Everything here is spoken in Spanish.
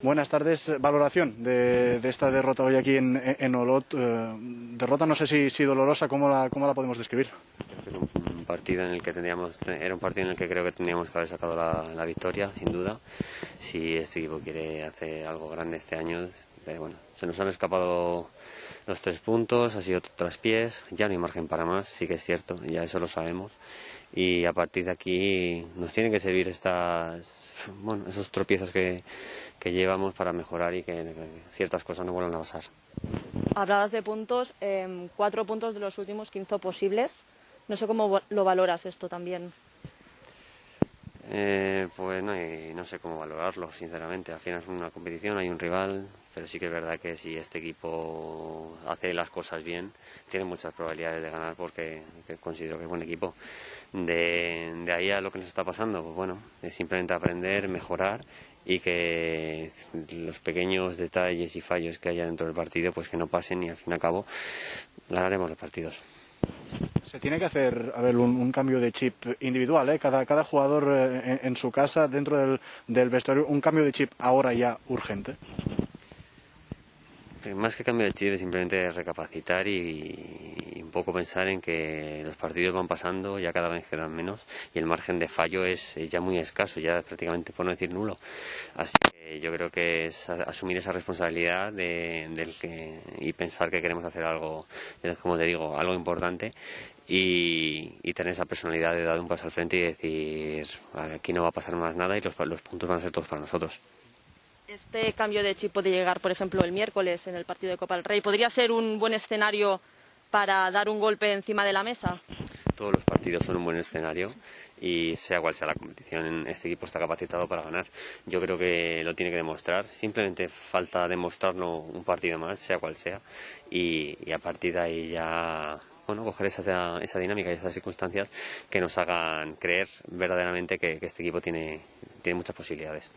Buenas tardes. Valoración de, esta derrota hoy aquí en, en Olot. Eh, derrota no sé si, si dolorosa, ¿cómo la, ¿cómo la podemos describir? un partido en el que teníamos, era un partido en el que creo que tendríamos que haber sacado la, victoria, sin duda. Si este equipo quiere hacer algo grande este año, pero bueno, se nos han escapado los tres puntos, ha sido traspiés, ya no hay margen para más, sí que es cierto, ya eso lo sabemos. Y a partir de aquí nos tienen que servir estas, bueno, esos tropiezos que, que llevamos para mejorar y que, ciertas cosas no vuelvan a pasar. Hablabas de puntos, eh, cuatro puntos de los últimos 15 posibles. No sé cómo lo valoras esto también. Eh, pues no, no sé cómo valorarlo, sinceramente. Al final es una competición, hay un rival, pero sí que es verdad que si este equipo hace las cosas bien, tiene muchas probabilidades de ganar porque considero que es buen equipo. De, de ahí a lo que nos está pasando, pues bueno, es simplemente aprender, mejorar y que los pequeños detalles y fallos que haya dentro del partido, pues que no pasen y al fin y al cabo ganaremos los partidos. Se tiene que hacer a ver, un, cambio de chip individual, ¿eh? cada, cada jugador eh, en, su casa, dentro del, del vestuario, un cambio de chip ahora ya urgente. Eh, más que cambio de chip es simplemente recapacitar y, un poco pensar en que los partidos van pasando, ya cada vez quedan menos y el margen de fallo es, ya muy escaso, ya prácticamente por no decir nulo. Así que yo creo que es asumir esa responsabilidad de, del que, y pensar que queremos hacer algo, como te digo, algo importante y, tener esa personalidad de dar un paso al frente y decir aquí no va a pasar más nada y los, los puntos van a ser todos para nosotros. Este cambio de chip puede llegar, por ejemplo, el miércoles en el partido de Copa del Rey. ¿Podría ser un buen escenario para dar un golpe encima de la mesa? Todos los partidos son un buen escenario y sea cual sea la competición, este equipo está capacitado para ganar. Yo creo que lo tiene que demostrar. Simplemente falta demostrarlo un partido más, sea cual sea, y, a partir de ahí ya bueno, coger esa, esa dinámica y esas circunstancias que nos hagan creer verdaderamente que, que este equipo tiene, tiene muchas posibilidades.